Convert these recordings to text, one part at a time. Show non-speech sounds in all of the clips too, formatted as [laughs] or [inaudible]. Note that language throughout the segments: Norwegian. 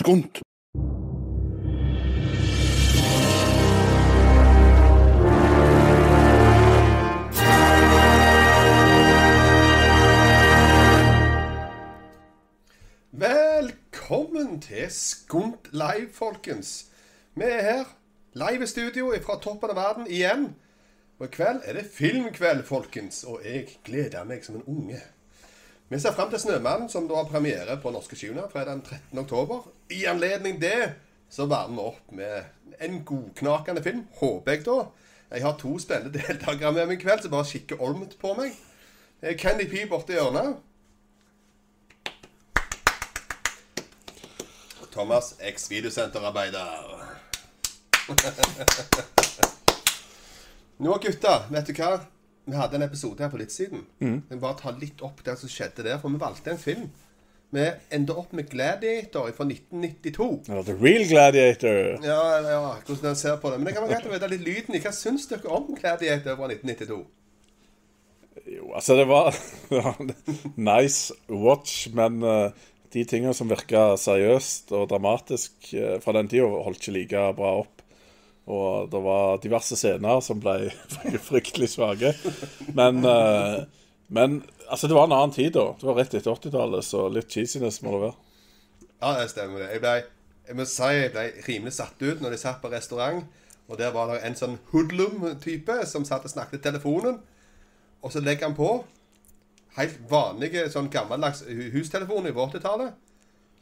Skunt. Velkommen til Skunt live, folkens. Vi er her, live studio fra toppen av verden igjen. Og i kveld er det filmkveld, folkens. Og jeg gleder meg som en unge. Vi ser frem til 'Snømannen', som da har premiere på Norske Kinoer fredag den 13. oktober. I anledning det så varmer vi opp med en godknakende film, håper jeg da. Jeg har to spennende [laughs] deltakere med meg i kveld som bare kikker olmt på meg. Er Candy P borti hjørnet. Thomas, eks-videosenterarbeider. [laughs] Nå, gutter, vet du hva? Vi hadde en episode her for litt siden. Mm. Jeg bare ta litt opp det som skjedde der, for vi valgte en film. Vi endte opp med Gladiator fra 1992. Ja, The Real Gladiator. Ja, ja, hvordan den ser på det. Men det kan være greit å vite litt lyden i. Hva syns dere om Gladiator fra 1992? Jo, altså, det var [laughs] nice watch, men uh, de tingene som virka seriøst og dramatisk uh, fra den tida, holdt ikke like bra opp. Og det var diverse scener som ble [laughs] fryktelig svake. Men, eh, men altså, det var en annen tid da. Det var rett etter 80-tallet, så litt cheesiness må det være. Ja, det stemmer. det. Jeg ble, jeg må si jeg ble rimelig satt ut når de satt på restaurant. Og der var det en sånn hoodlum-type som satt og snakket i telefonen. Og så legger han på helt vanlige sånn gammeldags hustelefon i 80-tallet.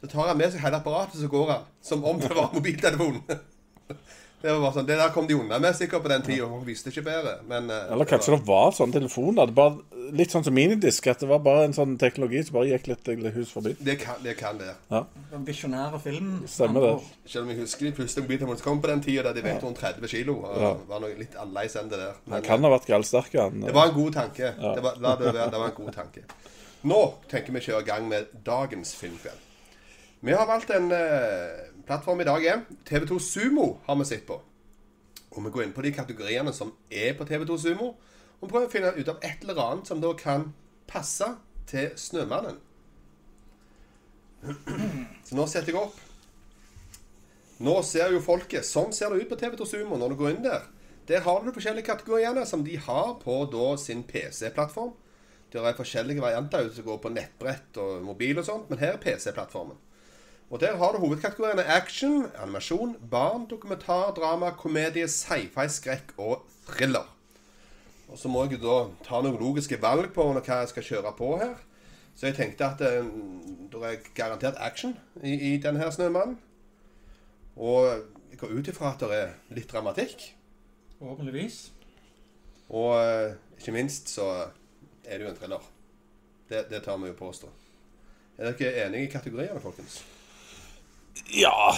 Så tar han med seg hele apparatet, så går han. Som om det var mobiltelefon. [laughs] Det var bare sånn, det der kom de unna med sikkert på den tida. Folk visste ikke bedre. Men, eh, Eller det kanskje det var sånn telefon? da. Det bare, litt sånn som minidisk, at det var bare en sånn teknologi som bare gikk litt, litt hus forbi. Det kan det. Kan det. En Visjonære film. Stemmer det. Selv om jeg husker de første mobiltelefonene som kom på den tida, da de veide rundt 30 kilo. Og Ja. var noe litt annerledes enn det der. Han kan ha vært gallsterk, han. Det var en god tanke. Det var, la det være, det var en god tanke. Nå tenker vi å kjøre i gang med dagens filmkveld. Vi har valgt en eh, plattform i dag er TV2 Sumo har vi sett på. Og vi går inn på de kategoriene som er på TV2 Sumo. Og prøver å finne ut av et eller annet som da kan passe til Snømannen. Så nå setter jeg opp. Nå ser jo folket Sånn ser det ut på TV2 Sumo når du går inn der. Der har du forskjellige kategoriene som de har på da sin PC-plattform. Det er forskjellige varianter som går på nettbrett og mobil og sånt, men her er PC-plattformen. Og Der har du hovedkategoriene action, animasjon, barn, dokumentar, drama, komedie, sci-fi, skrekk og thriller. Og Så må jeg da ta noen logiske valg på hva jeg skal kjøre på her. Så jeg tenkte at det, det er garantert action i, i denne her Snømannen. Og jeg går ut ifra at det er litt dramatikk. Forhåpentligvis. Og eh, ikke minst så er det jo en thriller. Det, det tar vi jo påstå. Er dere enige i kategoriene, folkens? Ja,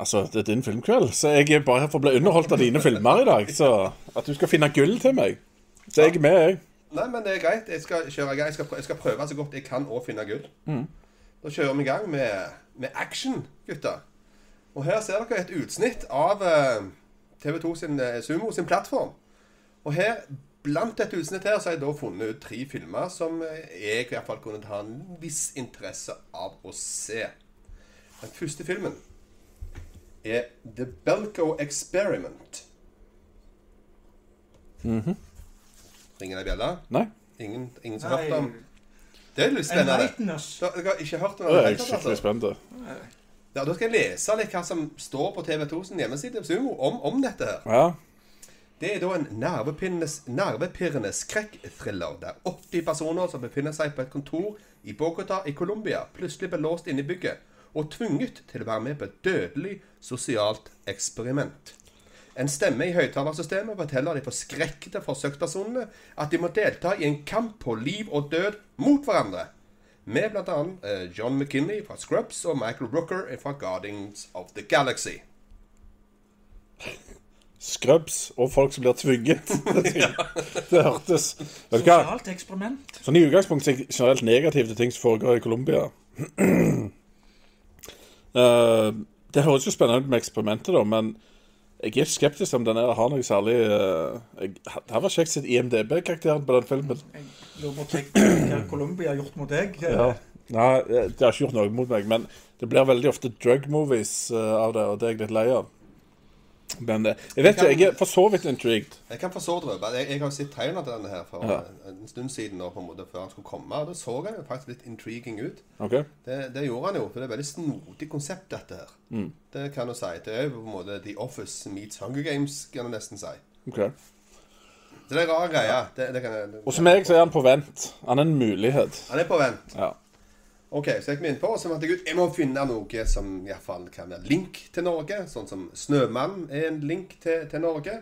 altså, det er din filmkveld, så jeg er bare her for å bli underholdt av dine filmer i dag. Så at du skal finne gull til meg, så jeg er med, jeg. Nei, men det er greit. Jeg skal kjøre i gang. Jeg skal prøve, jeg skal prøve så godt jeg kan å finne gull. Da kjører vi i gang med, med action, gutta. Og her ser dere et utsnitt av eh, TV2 sin eh, Sumo sin plattform. Og her, blant dette utsnittet her, så har jeg da funnet ut tre filmer som eh, jeg i hvert fall kunne ha en viss interesse av å se. Den første filmen er The Belko Experiment. Ringer det bjella? Nei? Ingen, ingen som har hørt om Det er litt spennende. Dere har ikke hørt om det? jeg er skikkelig altså? spent. Ja, Da skal jeg lese litt hva som står på TV2 sin hjemmeside Sumo om, om dette her. Ja. Det er da en nervepirrende skrekkthriller der 80 personer som befinner seg på et kontor i Bogotá i Colombia, plutselig blir låst inne i bygget og tvunget til å være med på et dødelig sosialt eksperiment. En stemme i høyttalersystemet forteller de forskrekkede forsøkspersonene at de må delta i en kamp på liv og død mot hverandre. Med bl.a. Eh, John McKinney fra Scrubs og Michael Rooker fra Guardians of the Galaxy. Scrubs og folk som blir tvunget. [laughs] [laughs] Det hørtes Vet du hva? Sosialt eksperiment. Sånn I utgangspunktet er jeg generelt negativ til ting som foregår i Colombia. [clears throat] Eh, det høres jo spennende ut med eksperimentet, da, men Jeg er skeptisk om den her har noe særlig uh, jeg, Det var kjekt å se IMDb-karakteren på den filmen. Jeg lurer på hva Columbia har gjort mot deg. Ja. Nei, det det har ikke gjort noe mot meg, men det blir veldig ofte drug movies uh, av det, og det er jeg litt lei av. Men eh, jeg vet ikke, jeg er for så vidt intrigued. Jeg kan for så vidt røpe Jeg, jeg har sett traileren til denne her for Ja. en, en stund siden, og på en måte før han skulle komme. Og da så han jo faktisk litt intriguing ut. Okay. Det, det gjorde han jo, for det er et veldig snodig konsept, dette her. Mm. Det kan du si. Det er jo på en måte The Office meets Hunger Games, kan du nesten si. Okay. Så det er rare Ja. Det, det kan jeg, Og som jeg så er han på vent. Han er en mulighet. Han er på vent. Ja. Ok, så jeg kom inn på, og så fant jeg ut jeg må finne noe som i hvert fall kan være link til Norge. Sånn som Snømann er en link til, til Norge.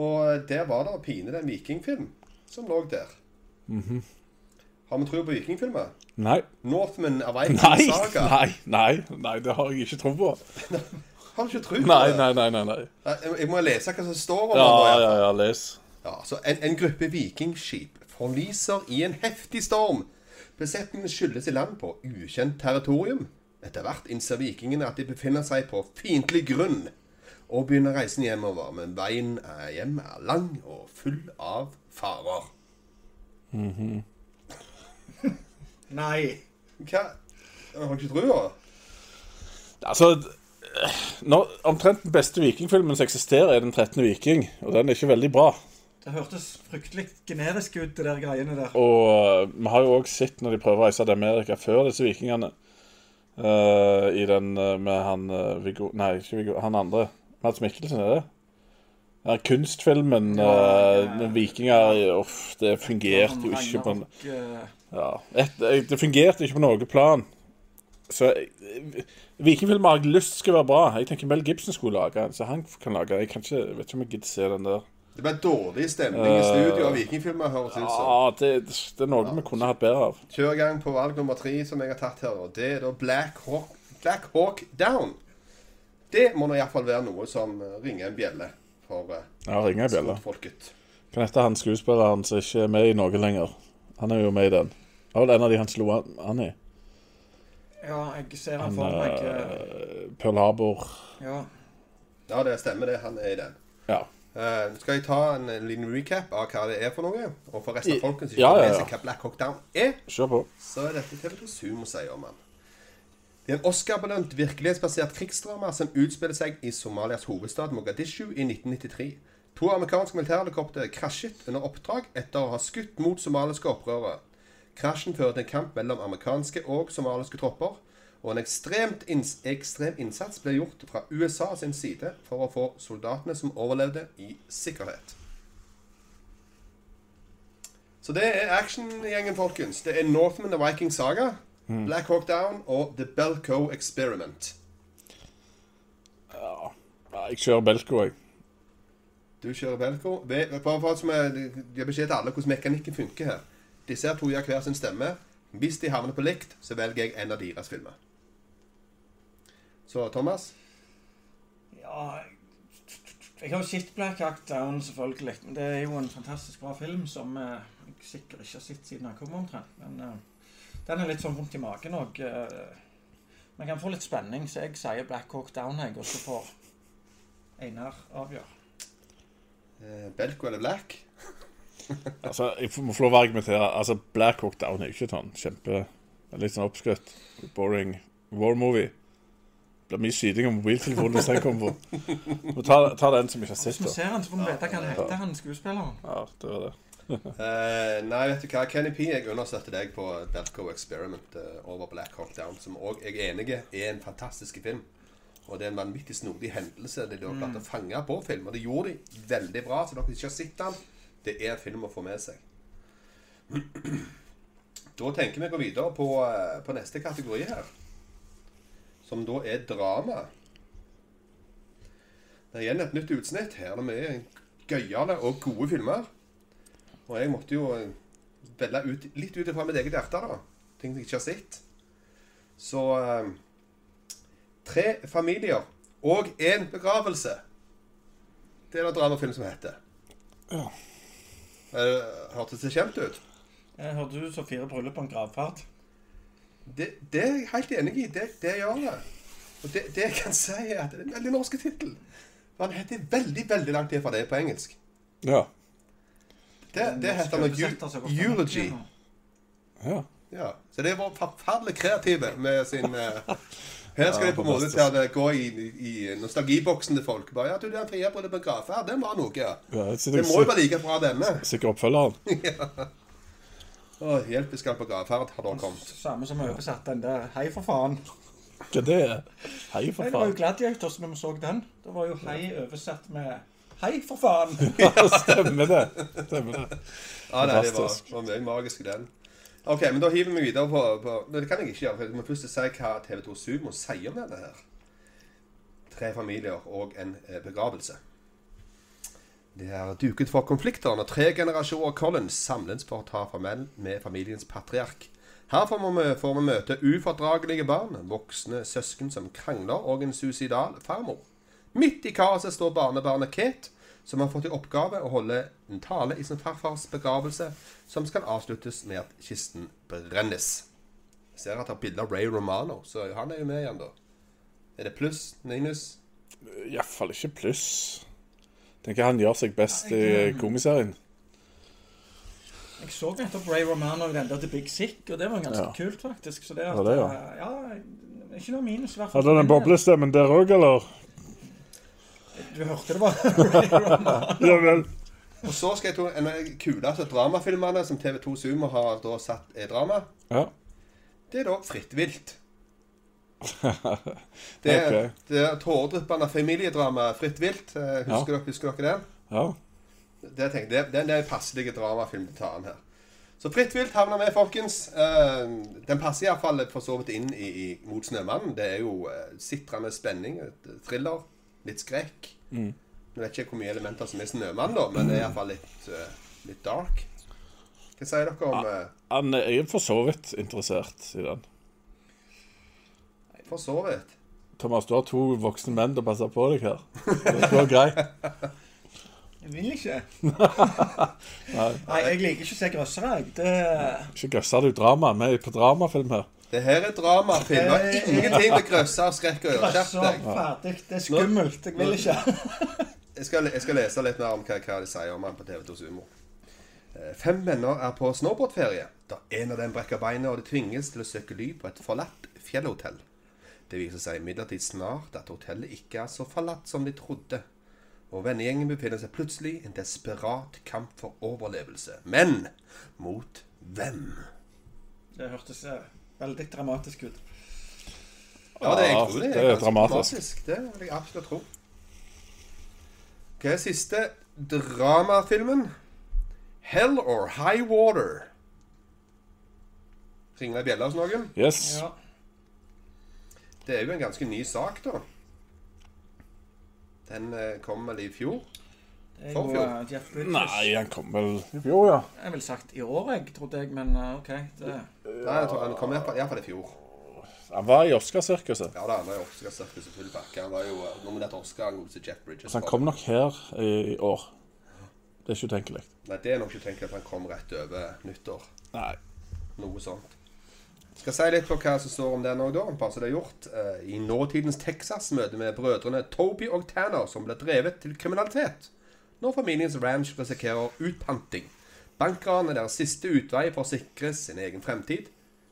Og der var det pinlig en vikingfilm som lå der. Har vi tro på vikingfilmer? Nei. Northman Viking Nei, [laughs] nei, nei, nei, det har jeg ikke tro på. [laughs] Har du ikke tro på Nei, det? nei, nei. nei, nei. Jeg, må lese hva som står om Ja, det. ja, ja, les. Ja, så en, en gruppe vikingskip forliser i en heftig storm. Besetningen skyldes i land på ukjent territorium. Etter hvert innser vikingene at de befinner seg på fiendtlig grunn, og begynner reisen hjemover. Men veien er hjem er lang og full av farer. Nei. Hva? Jeg har ikke trua. Altså når, Omtrent den beste vikingfilmen som eksisterer, er Den 13. viking. Og den er ikke veldig bra. Det hørtes fryktelig generisk ut, det der greiene der. Og uh, vi har jo òg sett når de prøver å reise til Amerika før disse vikingene. Uh, I den uh, med han uh, Viggo Nei, ikke Viggo. Han andre. Mads Mikkelsen, er det? Her kunstfilmen Ja, ja, ja. vikinger Uff, det fungerte jo ikke på en eh, ja, et, Det fungerte ikke på noe plan. Så eh, Vikingfilmer har jeg lyst skal være bra. Jeg tenker Mel Gibson skulle lage en, så han kan lage Jeg kan ikke, vet ikke om jeg gidder se den der. Det ble dårlig stemning i studio av vikingfilmer, høres det ut som. Ja, det, det er noe vi kunne hatt bedre av. Kjør i gang på valg nummer tre som jeg har tatt her. Og det er da Black Hawk, Black Hawk Down. Det må nå iallfall være noe som eh, ringer en bjelle for uh, Ja, ringer en bjelle. folket. Kan hete han skuespilleren som ikke er med i noe lenger. Han er jo med i den. Det var vel en av de han slo an, i. Ja, jeg ser han Han, for meg. eh, uh, Pearl Harbor. Ja. Ja, det stemmer det. Han er i den. Ja. Eh, skal jeg ta en, en liten recap av hva det er for noe? Og for resten av folkens folket som ikke ja, ja, med ja. seg hva Black Hawk Down er, Kjør på. så er dette TV 2 Sumo sier om den. Det er en Oscar-belønt virkelighetsbasert krigsdrama som utspiller seg i Somalias hovedstad Mogadishu i 1993. To amerikanske militærhelikoptre krasjet under oppdrag etter å ha skutt mot somaliske opprørere. Krasjen fører til en kamp mellom amerikanske og somaliske tropper, og en ekstremt inns ekstrem innsats ble gjort fra USA sin side for å få soldatene som overlevde, i sikkerhet. Så det er actiongjengen, folkens. Det er Northman The Viking Saga, Black Hawk Down og The Belco Experiment. Ja, jeg kjører Belko, jeg. Du kjører Belco. Bare for at vi gir beskjed til alle hvordan mekanikken funker her. Disse her to gir hver sin stemme. Hvis de havner på likt, så velger jeg en av deres filmer. Så Thomas? ja Jeg har jo sett Black Hawk Down, selvfølgelig. Men det er jo en fantastisk bra film som eh, jeg sikkert ikke har sett siden den kom omtrent. Men eh, den er litt sånn vondt i magen òg. Man kan få litt spenning, så jeg sier Black Hawk Down, jeg. Og så får Einar avgjøre. Belko Belco eller Black? [laughs] Altså, jeg må få lov å argumentere. Altså, Black Hawk Down er jo ikke sånn kjempe Litt sånn oppskrytt. Boring war movie. Det blir mye skyting av mobiltelefonen hvis den kommer på. Ta, ta den som ikke har sett Hvis vi ser han, så får vi vite hva han heter, han skuespilleren. Ja, det var det. uh, [laughs] nei, vet du hva, Kenny P, jeg understøtter deg på Belco Experiment uh, over Black Hawk Down, som òg jeg er enig i er en fantastisk film. Og det er en vanvittig snodig hendelse. De har klart å fange på film. Og det gjorde de veldig bra. Så dere ikke har sett den, det er en film å få med seg. [clears throat] Da tenker vi å gå videre på, eh, på neste kategori her. Som da er drama. Det er igjen et nytt utsnitt. Her er det mye gøyale og gode filmer. Og jeg måtte jo eh, velge ut, litt ut ifra mitt eget hjerte, da. Ting jeg ikke har sett. Så eh, Tre familier og én begravelse. Det er det dramafilm som heter. Ja. Eh, Hørtes det kjent ut? Jeg hørte ut så fire bryllup på en gravferd. Det, det er jeg helt enig i. Det, det gjør det. Og det, det jeg kan si, er at det er en veldig norsk tittel. Han heter veldig, veldig langt tid fra det på engelsk. Ja. Det, det heter han Eu- for Eulogy. ja. Ja. Så det var forferdelig kreative med sin uh, Her skal Ja, de på en måte til å gå i, i nostalgiboksen til folk. Bare, ja, du, den frie på det begravet her, den var noe. ja. ja Det må jo være like bra, denne. sikkert oppfølgeren. [laughs] Å, hjelp, vi skal på gravferd, har da kommet. Samme som oversatt den der. Hei, for faen. Hva det er? Hei, for faen. det var jo faen. Gladiators når vi så den. Det var jo hei oversatt med Hei, for faen. [laughs] Ja, stemmer det. Stemmer det. Ja, nei, det var, var mye magisk i den. Ok, men da hiver vi videre på, på Det kan jeg ikke gjøre. for Jeg må først si hva TV2 Sumo sier om denne her. Tre familier og en eh, begravelse. Det er duket for konflikter når tre generasjoner Collins samles for å ta farvel med familiens patriark. Her får vi, får vi møte ufordragelige barn, voksne søsken som krangler, og en suicidal farmor. Midt i kaoset står barnebarnet Kate, som har fått i oppgave å holde en tale i sin farfars begravelse, som skal avsluttes med at kisten brennes. Jeg ser at jeg har bilde av Ray Romano, så han er jo med igjen, da. Er det pluss? Minus? Iallfall ikke pluss. Tenker han gjør seg best i komiserien. Jeg så nettopp Ray Romano der The Big Sick, og det var ganske Ja. kult, faktisk. Så det at, Ja, det, ja. eh, ja, ikke noe minus, i hvert fall. Hadde den boblestemmen der òg, eller? Du hørte det bare. [laughs] Ray Romano. Ja vel. Og så skal jeg ta en av de kuleste dramafilmene som TV2 Sumo har da satt er drama. Ja. Det er da Fritt vilt. Det er, et det er tåredryppende familiedrama Fritt vilt. Husker, Husker, dere, husker dere den? ja. Det, tenkte det, det er en passelig dramafilm til den her. Så Fritt vilt havner med, folkens. Eh, den passer iallfall for så vidt inn i, i, mot Snømannen. Det er jo eh, sitrende spenning, thriller, litt skrekk. Mm. Jeg vet ikke hvor mye elementer som er Snømann, da, men det er iallfall litt, eh, litt dark. Hva sier dere om eh, Han er for så vidt interessert i den. For så vidt. Thomas, du har to voksne menn til å passe på deg her. Det går greit. [laughs] Jeg vil ikke. [laughs] Nei. Nei, jeg liker ikke å se grøssere. Det Ikke grøsser, du drama. Vi er på dramafilm her. Det her er dramafilm. Det er ingenting med grøsser og skrekk å gjøre. Skjerp deg. Det er skummelt. Jeg vil ikke. [laughs] Jeg skal, jeg skal lese litt mer om hva, hva de sier om han på TV2 Sumo. Eh, Fem venner er på snowboardferie da en av dem brekker beinet og de tvinges til å søke ly på et forlatt fjellhotell. Det viser seg imidlertid snart at hotellet ikke er så forlatt som de trodde. Og vennegjengen befinner seg plutselig i en desperat kamp for overlevelse. Men mot hvem? Det hørtes eh, veldig dramatisk ut. Ja, det, jeg tror det er, det er ganske dramatisk. Det vil jeg absolutt tro. Hva er siste dramafilmen? Hell or High Water. Ringer det bjella hos noen? Yes. Ja. Det er jo en ganske ny sak, da. Den eh, kom vel i fjor? Jo eh. Nei, han kom vel i fjor, ja. Jeg ville sagt i år, jeg, trodde jeg, men eh, OK. Det, Nei, jeg tror den kom iallfall i fjor. Han var i Oscarsirkuset. Ja, da, han var i Oscarsirkuset full pakke. Han var jo nominert til Oscar han godeste Jeff Bridges. Så han kom nok her i år. Det er ikke utenkelig. Nei, det er nok ikke utenkelig at han kom rett over nyttår. Nei. Noe sånt. Skal si litt på hva som står om den òg, da. Bare så det er gjort. Eh, I nåtidens Texas møter vi brødrene Toby og Tanner, som ble drevet til kriminalitet når familiens ranch risikerer utpanting. Bankran er deres siste utvei for å sikre sin egen fremtid.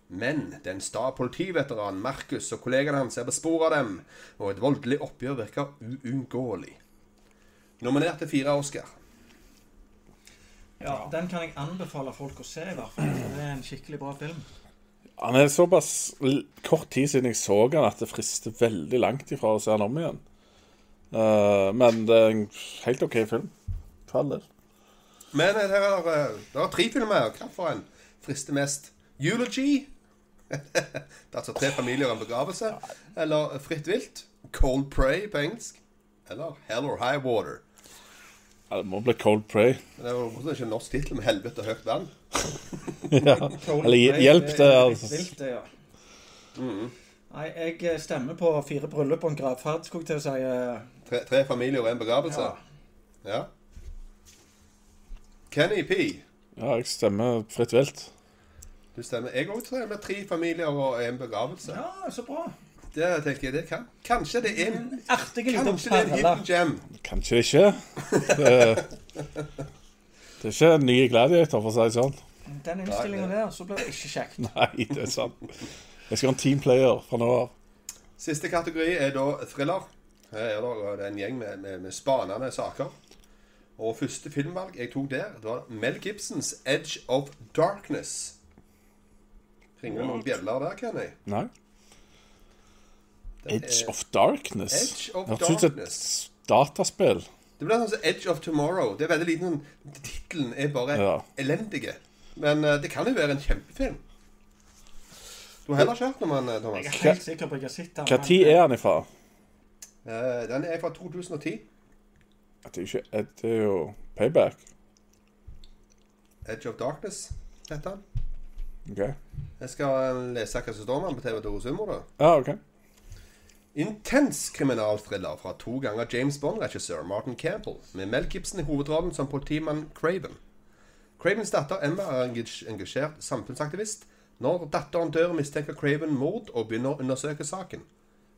Men den sta politiveteranen Marcus og kollegaene hans er på sporet av dem, og et voldelig oppgjør virker uunngåelig. Nominert til fire Oscar. ja, Den kan jeg anbefale folk å se, i hvert fall. Det er en skikkelig bra film. Han er såpass kort tid siden jeg så han at det frister veldig langt ifra å se han om igjen. Uh, men det er en helt OK film. For all del. Men det er, eh, det er tre filmer. Hvilken frister mest? Eulogy? det [laughs] er altså tre familier og en begravelse. Eller Fritt vilt? Cold Prey på engelsk? Eller Hell or High Water? Ja, det må bli Cold Prey. Men Det er jo ikke en norsk tittel med 'Helvete høyt vann'. [laughs] ja. Eller hjelp, det er litt vilt, det, ja. Nei, jeg stemmer på fire bryllup og en gravferd, skulle jeg til å si. eh, Tre, tre familier og en begravelse. Ja. Ja. Kenny P. ja, jeg stemmer fritt vilt. Du stemmer. Jeg òg tror jeg med tre familier og en begravelse. ja, så bra. Det tenker jeg det kan. Kanskje det er en Artig liten er perle. Kanskje ikke. Det, det er ikke en ny gladiator, for å si det sånn. Den innstillinga der, så blir det ikke kjekt. [laughs] Nei, det er sant. Jeg skal ha en teamplayer fra nå av. Siste kategori er da thriller. Her er det en gjeng med, med, med spanende saker. Og første filmvalg jeg tok der, det var Mel Gibsons 'Edge of Darkness'. Ringer det noen bjeller der, Kenny? Nei. Edge er- of Darkness. Edge of Hørtes ut som et dataspill. Det blir sånn som 'Edge of Tomorrow'. Det er veldig liten sånn Tittelen er bare Ja. elendige. Men uh, det kan jo være en kjempefilm. Du har heller ikke hørt om den, eh, Thomas? Jeg er helt sikker på at jeg har sett. Hva tid er han ifra? Uh, Den er fra 2010. Det er jo, ikke, det er jo payback. 'Edge of Darkness' heter den. Ok. Jeg skal eh, lese hva som står om den på TV2 Sumo. da. Ja, ok. Intens kriminalthriller fra to ganger James Bond-regissør Martin Campbell, med Mel Gibson i hovedrollen som politimann Craven. Cravens datter Emma er en engasjert samfunnsaktivist. Når datteren dør, mistenker Craven mord og begynner å undersøke saken.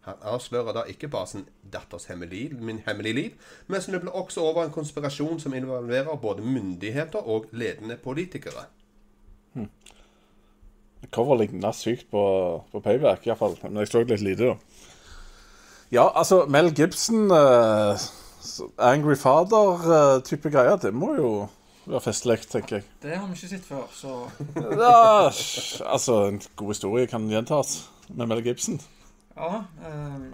Han avslører da ikke bare sin datters hemmelige, hemmelige liv, men snubler også over en konspirasjon som involverer både myndigheter og ledende politikere. Cover ligner sykt på, på payback, iallfall. Men jeg så litt lite, da. Ja, altså, Mel Gibson uh, Angry Father-type greier, det må jo være festlig, tenker jeg. Det har vi ikke sett før, så Ja, altså, en god historie kan gjentas med Mel Gibson. ja. Um,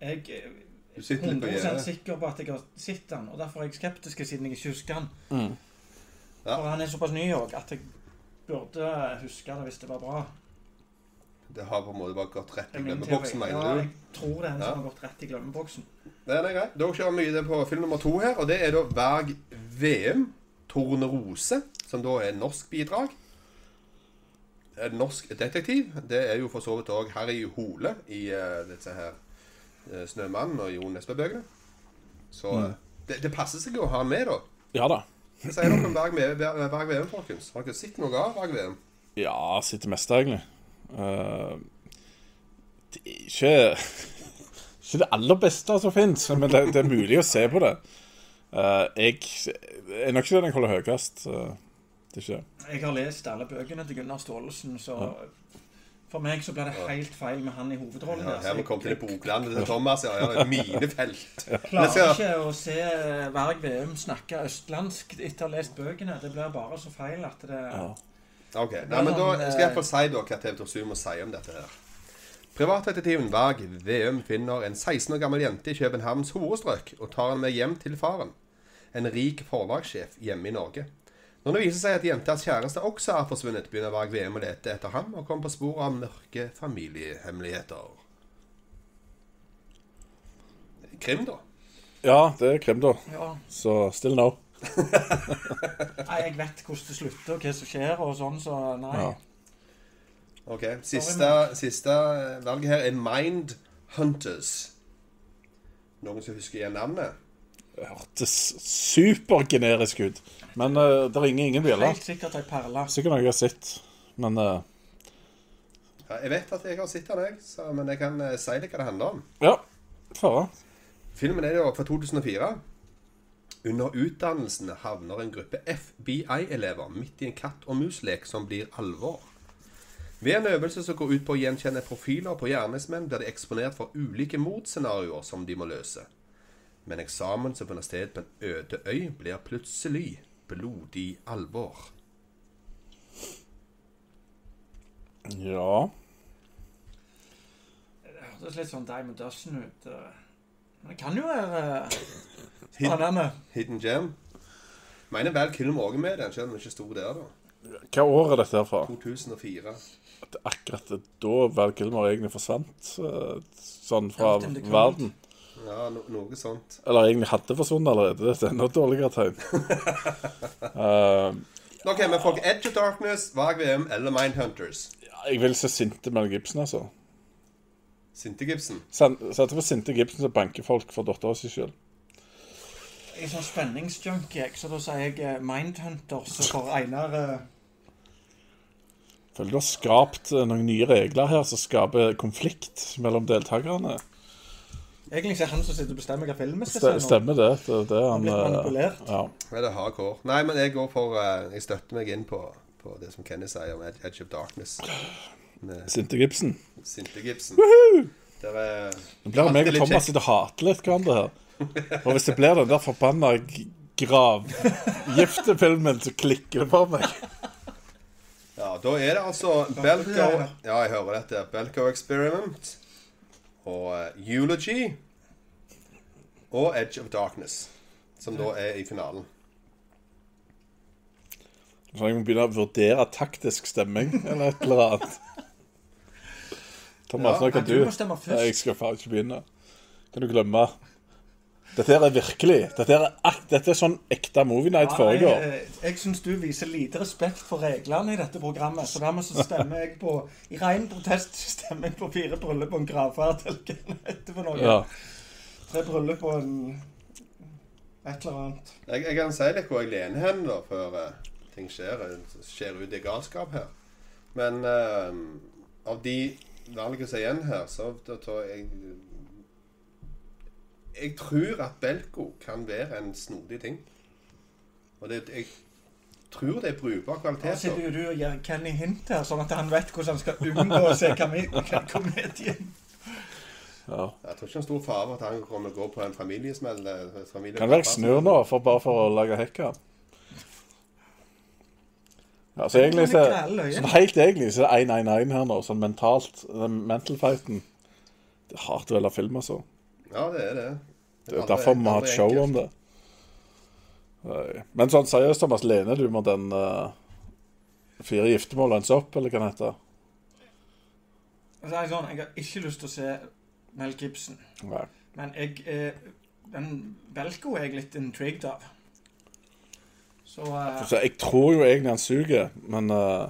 jeg er litt på 100 gjerdet. sikker på at jeg har sett den, og derfor er jeg skeptisk siden jeg ikke husker den. Mm. Ja. For han er såpass ny òg at jeg burde huske det hvis det var bra. Det har på en måte bare gått rett i Det glemmeboksen, mener du? Ja, jeg tror det er en Ja. som har gått rett i glemmeboksen. Den er grei. Da kjører vi videre på film nummer to her, og det er da Berg VM, Tornerose, som da er norsk bidrag. En norsk detektiv. Det er jo for så vidt òg Harry Hole i uh, disse her uh, Snømannen og Jo Nesbø-bøkene. Så eh, det, det passer seg å ha han med, da. Ja da. Hva sier dere om Berg, VM, folkens? Har dere sett noe av Berg VM? Ja, sitter mest, egentlig. Eh, det er ikke [laughs] Ikke det aller beste som fins, men det, det er mulig å se på det. Eh, jeg er nok ikke den jeg holder høyest. det er ikke det. Jeg har lest alle bøkene til Gunnar Staalesen, så for meg så ble det helt feil med han i hovedrollen. Ja, her vi jeg- kom til det boklandet til Thomas. Ja, ja, Minefelt. Ja. klarer ikke å se Varg Veum snakke østlandsk etter å ha lest bøkene. Det blir bare så feil at det Ja. Ok, Nei, men Da skal jeg iallfall si da hva TV 2 må si om dette her. Privatdetektiven Varg Veum finner en 16 år gammel jente i Københavns hovedstrøk og tar henne med hjem til faren, en rik forlagssjef hjemme i Norge. Når det viser seg at jentas kjæreste også er forsvunnet, begynner Varg Veum å lete etter ham og kommer på sporet av mørke familiehemmeligheter. Krim, da. ja, det er krim, da. Ja. Så still no. Nei, jeg vet hvordan det slutter, og hva som skjer, og sånn, så nei. Ja. Ok, Siste, siste valget her er Mind Hunters. Noen som husker igjen navnet? Det hørtes supergenerisk ut. Men uh, det ringer ingen bjeller. Helt sikkert ei perle. Sikkert noe jeg har sett. Men uh... Ja, jeg vet at jeg har sett den, jeg, så, men jeg kan uh, si litt hva det handler om. ja. Fara. Filmen er jo fra 2004. Under utdannelsen havner en gruppe FBI-elever midt i en katt og mus-lek som blir alvor. Ved en øvelse som går ut på å gjenkjenne profiler på gjerningsmenn, blir de eksponert for ulike mordscenarioer som de må løse. Men eksamen som finner sted på en øde øy, blir plutselig blodig alvor. Ja. Det hørtes litt sånn Diamond Dustin ut. Men det kan jo være spennende. Hidden Gem. Mener vel Kilmer òg med den, selv om den ikke sto der, da. Hva år er dette her fra? 2004. At akkurat da Val Kilmer egentlig forsvant eh, sånn fra verden. Ja, no noe sånt. Eller egentlig hadde forsvunnet allerede. Det er enda dårligere tegn. uh, [laughs] Ok, men folk, Edge of Darkness, Vag VM eller Mindhunters? jeg vil se sinte Mel Gibson, altså. Sinte Gibson. Sette på sinte Gibson som banker folk for dattera si sjøl. Jeg er sånn spenningsjunkie, så da sier jeg Mindhunter, Mindhunters for Einar eh, Føler du har skapt eh, noen nye regler her som skaper konflikt mellom deltakerne. Egentlig så er han som sitter og bestemmer hva filmen skal se. Stemmer det. Det er det han eh, manipulert. Ja. Men det er hardcore. Nei, men jeg går for eh, Jeg støtter meg inn på, på det som Kenny sier om Edge of Darkness. Med Sinte Gibson. Sinte Gibson. Der er Nå blir det meg og Thomas sitter og hater litt hverandre her. Og hvis det blir den der forbanna gravgiftefilmen, så klikker det for meg. Ja, da er det altså Belko Ja, jeg hører dette. Belko Experiment og eh, Eulogy og Edge of Darkness, som da er i finalen. Så jeg må begynne å vurdere taktisk stemming eller et eller annet. Thomas, Ja, nå kan du du må stemme først. Jeg skal faen ikke begynne. Kan du glemme. Dette er virkelig. Dette, er, dette er sånn ekte movie night Ja, foregår. jeg, eh, jeg syns du viser lite respekt for reglene i dette programmet. Så dermed så stemmer jeg på I ren protest stemmer jeg på fire bryllup og en gravferd. for noe. Ja. Tre bryllup og en et eller annet. Jeg, jeg kan si litt hvor jeg lener hen da, før uh, ting skjer. Skjer ut i galskap her. Men uh, av de valgene som er igjen her, så da tror jeg Jeg tror at Belko kan være en snodig ting. Og det, jeg tror det er brukbar Da kvalitet. sitter jo du og gir Kenny hint her, sånn at han vet hvordan han skal unngå å se [laughs] komedien. ja. Jeg tror ikke en stor fare for at han kommer til å gå på en familiesmell. eh, Familie Kan være jeg snur nå, for bare for å lage hekka. Ja, så egentlig så, sånn Helt egentlig så er det 1-1-1 her nå, sånn mentalt. Den mental fighten. Det er hardt å velge film, altså. Ja, det er det. Det er derfor vi må ha et show om det. Men sånn seriøst, Thomas, lener du med den uh, fire giftermål og en sopp, eller hva det heter? Så er sånn, jeg har ikke lyst til å se Mel Gibson. Nei. Men jeg eh, Den Belko er jeg litt intrigued av. Så uh... Så jeg tror jo egentlig han suger, men uh,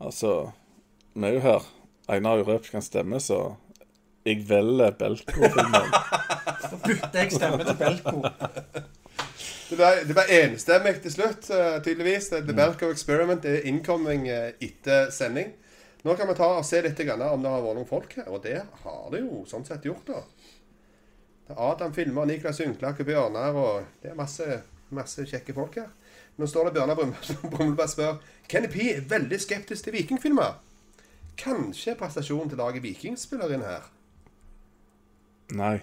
altså Vi er jo her. Einar Urøp kan stemme, så jeg velger Belko-filmen. da [laughs] bytter jeg stemme til Belko. Det ble, det ble enstemmig til slutt, uh, tydeligvis. The Belko Experiment er innkomming uh, etter sending. Nå kan vi ta og se litt grann om det har vært noen folk her, og det har det jo sånn sett gjort, da. Det er Adam filmer, Niklas Ynklak og Bjørnar, og det er masse, masse kjekke folk her. Nå står det Bjørnar Brum- [laughs] Brumleberg spør Kenny P er veldig skeptisk til vikingfilmer. Kanskje prestasjonen til laget Viking spiller inn her? Nei.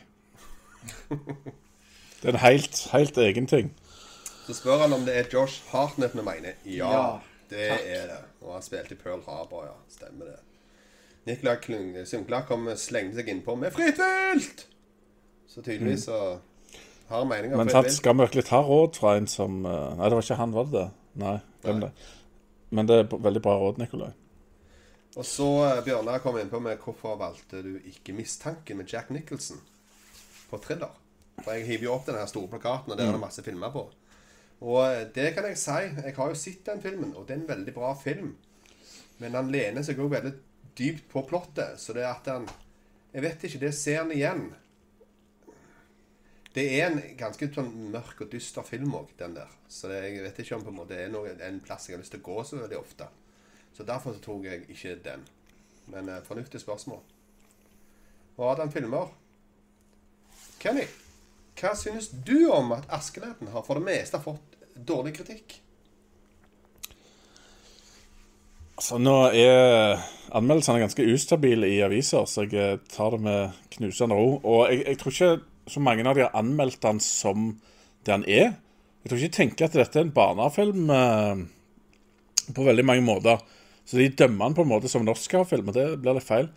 Det er en helt, helt egen ting. Så spør han om det er Josh Hartnett vi mener. Ja, Ja, det takk. er det. Og han spilte i Pearl Harbor, ja. Stemmer det. Nicolai Klung- Sundklak kom slengte seg innpå med fritt vilt! Så tydeligvis så har han meninger Men tatt, skal vi virkelig ta råd fra en som eh, Nei, det var ikke han, var det det? Nei, glem det. Men det er veldig bra råd, Nikolai. Og så eh, Bjørnar kom innpå med hvorfor valgte du ikke 'Mistanken' med Jack Nicholson på thriller. For jeg hiver jo opp den her store plakaten, og der er det masse filmer på. Og eh, det kan jeg si. Jeg har jo sett den filmen, og det er en veldig bra film. Men han lener seg òg veldig dypt på plottet, så det at han Jeg vet ikke, det ser han igjen. Det er en ganske sånn mørk og dyster film òg, den der. Så det, jeg vet ikke om på en måte det er noe, en plass jeg har lyst til å gå så veldig ofte. Så derfor så tok jeg ikke den. Men eh, fornuftig spørsmål. Og Adam filmer. Kenny, hva synes du om at Askeladden har for det meste fått dårlig kritikk? Altså, nå er anmeldelsene ganske ustabile i aviser, så jeg eh, tar det med knusende ro. Og jeg, jeg tror ikke så mange av de har anmeldt den som det han er. Jeg tror ikke de tenker at dette er en barnefilm eh, på veldig mange måter. Så de dømmer den på en måte som en Oscar-film, og det blir litt feil.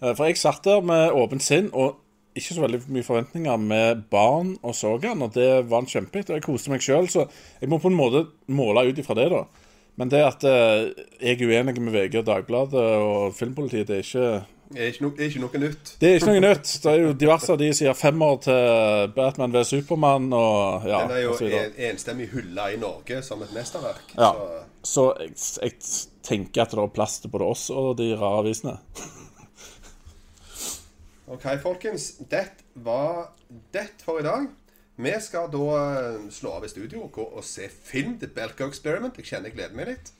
Eh, for jeg satt der med åpent sinn og ikke så veldig mye forventninger med barn og så den, og det var en kjempehit. Og jeg koste meg sjøl, så jeg må på en måte måle ut ifra det, da. Men det at eh, jeg er uenig med VG og Dagbladet og Filmpolitiet, det er ikke Det er ikke, no, det er ikke noe nytt. det er ikke noe nytt. Det er jo diverse av de som sier femmer til Batman ved Supermann og ja, Den er jo enstemmig hylla i Norge som et mesterverk. Ja. Så, Så jeg, jeg tenker at det er plass til både oss og de rare avisene. OK, folkens. Det var det for i dag. Vi skal da eh, slå av i studio og gå og se film til Belko Experiment. Jeg kjenner jeg gleder meg litt.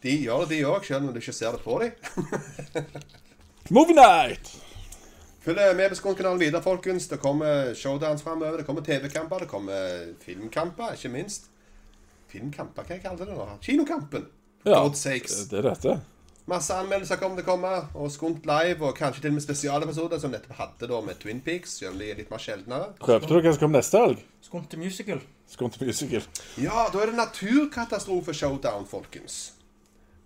De gjør det, de òg, selv om du ikke ser det på dem. [laughs] Movie night! Følg med på Skånkanalen videre, folkens. Det kommer showdowns framover. Det kommer TV-kamper. Det kommer filmkamper, ikke minst. Filmkamper, hva jeg kaller det nå? Kinokampen. Ja, God's sakes. det er dette. Masse anmeldelser kommer til å komme, og Skunt live, og kanskje til og med spesialepisoder, som nettopp hadde da med Twin Peaks, selv om de er litt mer sjeldnere. Røpte du hva som kommer neste helg? Skunt musical. Skunt musical. Ja, da er det naturkatastrofe-showdown, folkens.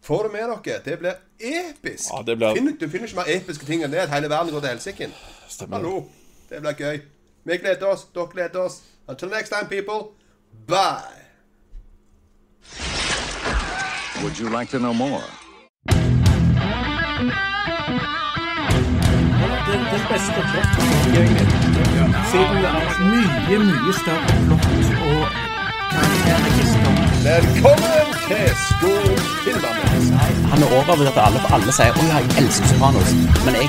Få det med dere. Det blir episk. Ja, det blir- Finner- du finner ikke mer episke ting enn det. At hele verden går til helsike. Hallo. Det blir gøy. Vi gleder oss. Dere gleder oss. Until next time, people. Bye. Would you like to know more? Det, det beste egentlig. Siden det er mye, mye større flott og karakterregister. Velkommen til Skog filmanmeldelse. Han er overvurdert av alle, for alle sier 'Å ja, jeg elsker Sopranos'. Men jeg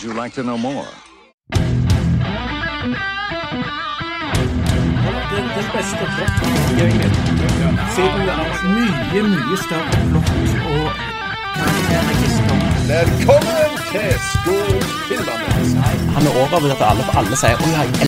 Would you like to know more? Det, det beste plottet. Siden det er mye, mye større plott og karakterregister. Velkommen til Skog. Han er av alle, for alle sier 'Å ja, jeg